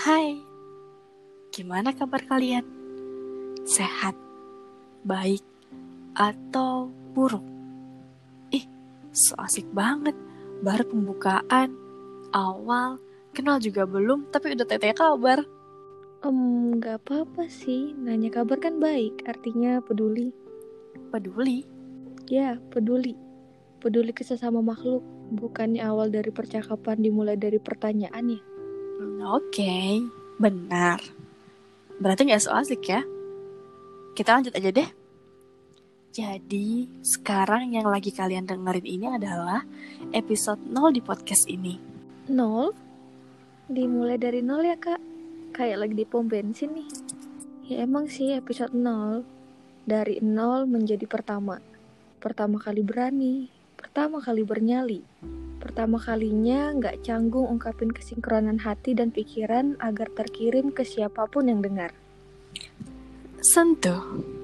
Hai, gimana kabar kalian? Sehat, baik, atau buruk? Ih, so asik banget. Baru pembukaan, awal, kenal juga belum, tapi udah tete kabar. Um, gak apa-apa sih, nanya kabar kan baik, artinya peduli. Peduli? Ya, peduli. Peduli ke sesama makhluk, bukannya awal dari percakapan dimulai dari pertanyaan ya. Hmm, Oke, benar. Berarti nggak so asik ya? Kita lanjut aja deh. Jadi, sekarang yang lagi kalian dengerin ini adalah episode 0 di podcast ini. Nol? Dimulai dari nol ya kak? Kayak lagi di pom bensin nih. Ya emang sih episode nol. Dari nol menjadi pertama. Pertama kali berani. Pertama kali bernyali. Pertama kalinya nggak canggung ungkapin kesinkronan hati dan pikiran agar terkirim ke siapa pun yang dengar. Sentuh.